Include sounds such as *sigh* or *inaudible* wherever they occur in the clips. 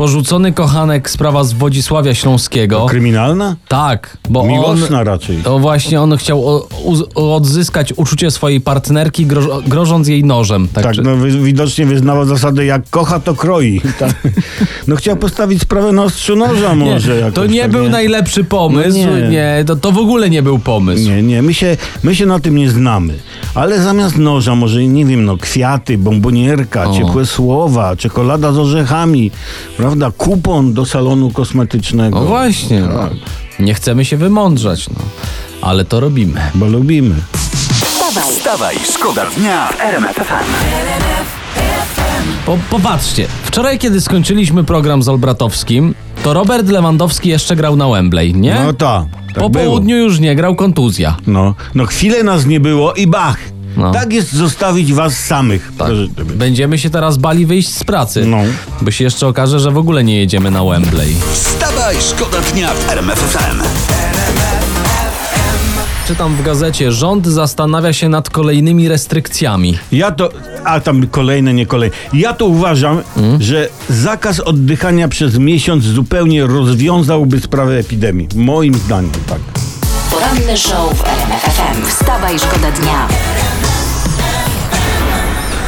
Porzucony kochanek sprawa z Wodzisławia Śląskiego. Kryminalna? tak, bo on, Miłosna raczej. to właśnie on chciał o, u, odzyskać uczucie swojej partnerki, groż, grożąc jej nożem. Tak, Tak, czy- no wy- widocznie wyznawał zasadę jak kocha, to kroi. *laughs* Tak. No chciał postawić sprawę na ostrzu noża nie, może. jakoś, to nie tak, był najlepszy pomysł. No nie. nie, to, to w ogóle nie był pomysł. Nie, nie, my się, my się na tym nie znamy. Ale zamiast noża może, nie wiem, no kwiaty, bombonierka, O. ciepłe słowa, czekolada z orzechami, prawda, kupon do salonu kosmetycznego. No właśnie, no. nie chcemy się wymądrzać, no. ale to robimy. Bo lubimy. Wstawaj, Wstawaj, szkoda dnia w RMF FM. Po, popatrzcie, wczoraj kiedy skończyliśmy program z Olbratowskim, to Robert Lewandowski jeszcze grał na Wembley, nie? No tak. tak po było. południu już nie grał, kontuzja. No, no chwilę nas nie było i bach. No. Tak jest zostawić was samych. Tak. Będziemy się teraz bali wyjść z pracy, No. bo się jeszcze okaże, że w ogóle nie jedziemy na Wembley. Wstawaj, szkoda dnia w RMF FM. Czytam w gazecie, rząd zastanawia się nad kolejnymi restrykcjami. Ja to, a tam kolejne, nie kolejne. Ja to uważam, Mm. że zakaz oddychania przez miesiąc zupełnie rozwiązałby sprawę epidemii. Moim zdaniem, tak. poranny show w RMF FM. Wstawaj, szkoda dnia.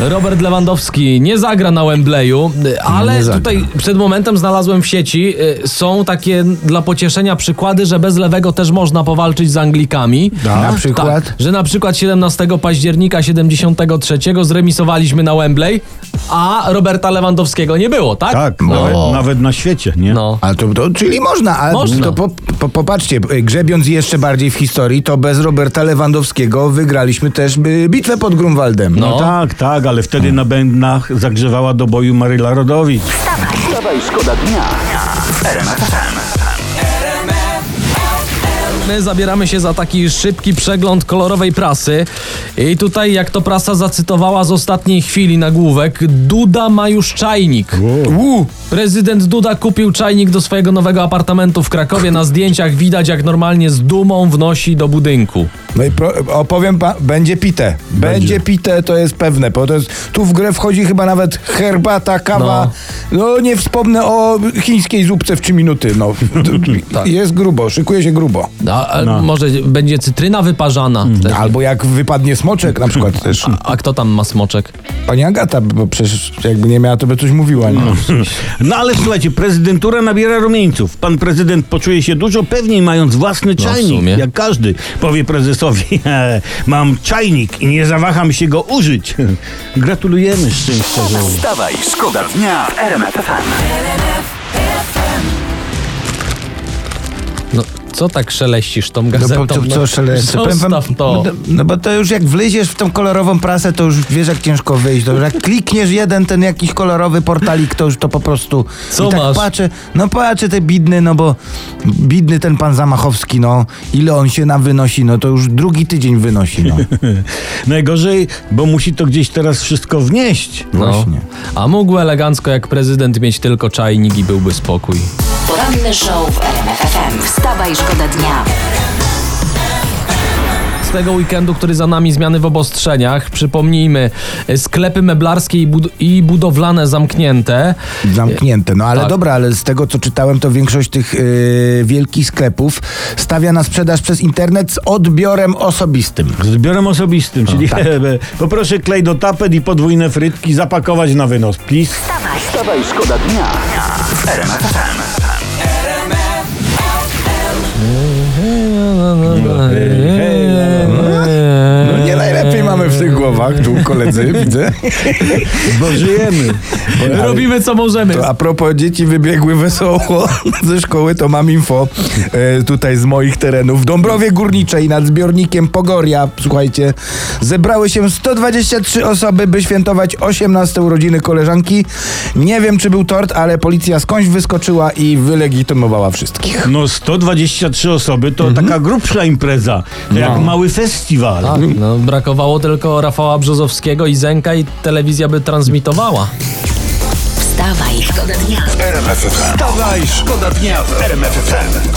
Robert Lewandowski nie zagra na Wembleyu, ale tutaj przed momentem znalazłem w sieci, y, są takie dla pocieszenia przykłady, że bez lewego też można powalczyć z Anglikami. Na przykład? Tak, że na przykład 17 października 73 zremisowaliśmy na Wembley, a Roberta Lewandowskiego nie było, tak? Tak, No. nawet, nawet na świecie, nie? No. Ale to, to, czyli można, ale Można. to po, po, popatrzcie, grzebiąc jeszcze bardziej w historii, to bez Roberta Lewandowskiego wygraliśmy też y, bitwę pod Grunwaldem. No, No. tak, tak, ale wtedy na bębnach zagrzewała do boju Maryla Rodowicz. Wstawaj, szkoda dnia w RMF FM. My zabieramy się za taki szybki przegląd kolorowej prasy. I tutaj, jak to prasa zacytowała z ostatniej chwili nagłówek, Duda ma już czajnik. U, Prezydent Duda kupił czajnik do swojego nowego apartamentu w Krakowie. Na zdjęciach widać, jak normalnie z dumą wnosi do budynku. No i pro, opowiem, pa, będzie pite. Będzie. Będzie. pite, to jest pewne, bo to jest, tu w grę wchodzi chyba nawet herbata, kawa. No, nie wspomnę o chińskiej zupce w 3 minuty. No, *laughs* Tak. Jest grubo, szykuje się grubo. A, a No. może będzie cytryna wyparzana? Też. Albo jak wypadnie smoczek na przykład też. A kto tam ma smoczek? Pani Agata, bo przecież jakby nie miała, to by coś mówiła. Nie? No ale słuchajcie, prezydentura nabiera rumieńców. Pan prezydent poczuje się dużo pewniej, mając własny No, czajnik, jak każdy. Powie prezesowi, "E, *laughs* mam czajnik i nie zawaham się go użyć. *laughs* Gratulujemy szczęścia. Wstawaj, szkoda dnia w RMF co tak szeleścisz tą No gazetą? po co, co? Powiem wam- Zostaw to. No, no bo to już jak wleziesz w tą kolorową prasę, to już wiesz jak ciężko wyjść. To już jak klikniesz jeden ten jakiś kolorowy portalik, to już to po prostu... Co I tak masz? patrzę, no patrzę te bidny, no bo bidny ten pan Zamachowski, no ile on się nam wynosi, no to już drugi tydzień wynosi, no. *laughs* Najgorzej, bo musi to gdzieś teraz wszystko wnieść. No. Właśnie. A mógł elegancko jak prezydent mieć tylko czajnik i byłby spokój. Poranny show w RMF FM. Wstawaj, szkoda dnia. Z tego weekendu, który za nami, zmiany w obostrzeniach. Przypomnijmy, sklepy meblarskie i, bud- i budowlane zamknięte. Zamknięte. No ale Tak. dobra, ale z tego co czytałem, to większość tych yy, wielkich sklepów stawia na sprzedaż przez internet z odbiorem osobistym. Z zbiorem osobistym, czyli tak. *laughs* poproszę klej do tapet i podwójne frytki zapakować na wynos, please. Wstawaj, szkoda dnia. W RMF FM. No nie tych głowach, tu koledzy, *laughs* widzę. Bo żyjemy. Robimy co możemy. To a propos dzieci wybiegły wesoło ze szkoły, to mam info e, tutaj z moich terenów. W Dąbrowie Górniczej nad zbiornikiem Pogoria, słuchajcie, zebrały się 123 osoby, by świętować 18 urodziny koleżanki. Nie wiem, czy był tort, ale policja skądś wyskoczyła i wylegitymowała wszystkich. No 123 osoby to taka grubsza impreza, to jak mały festiwal. Tak, no, brakowało tylko Rafała Brzozowskiego i Zenka i telewizja by transmitowała. Wstawaj, szkoda dnia. RMF FM. Wstawaj, szkoda dnia w RMF FM.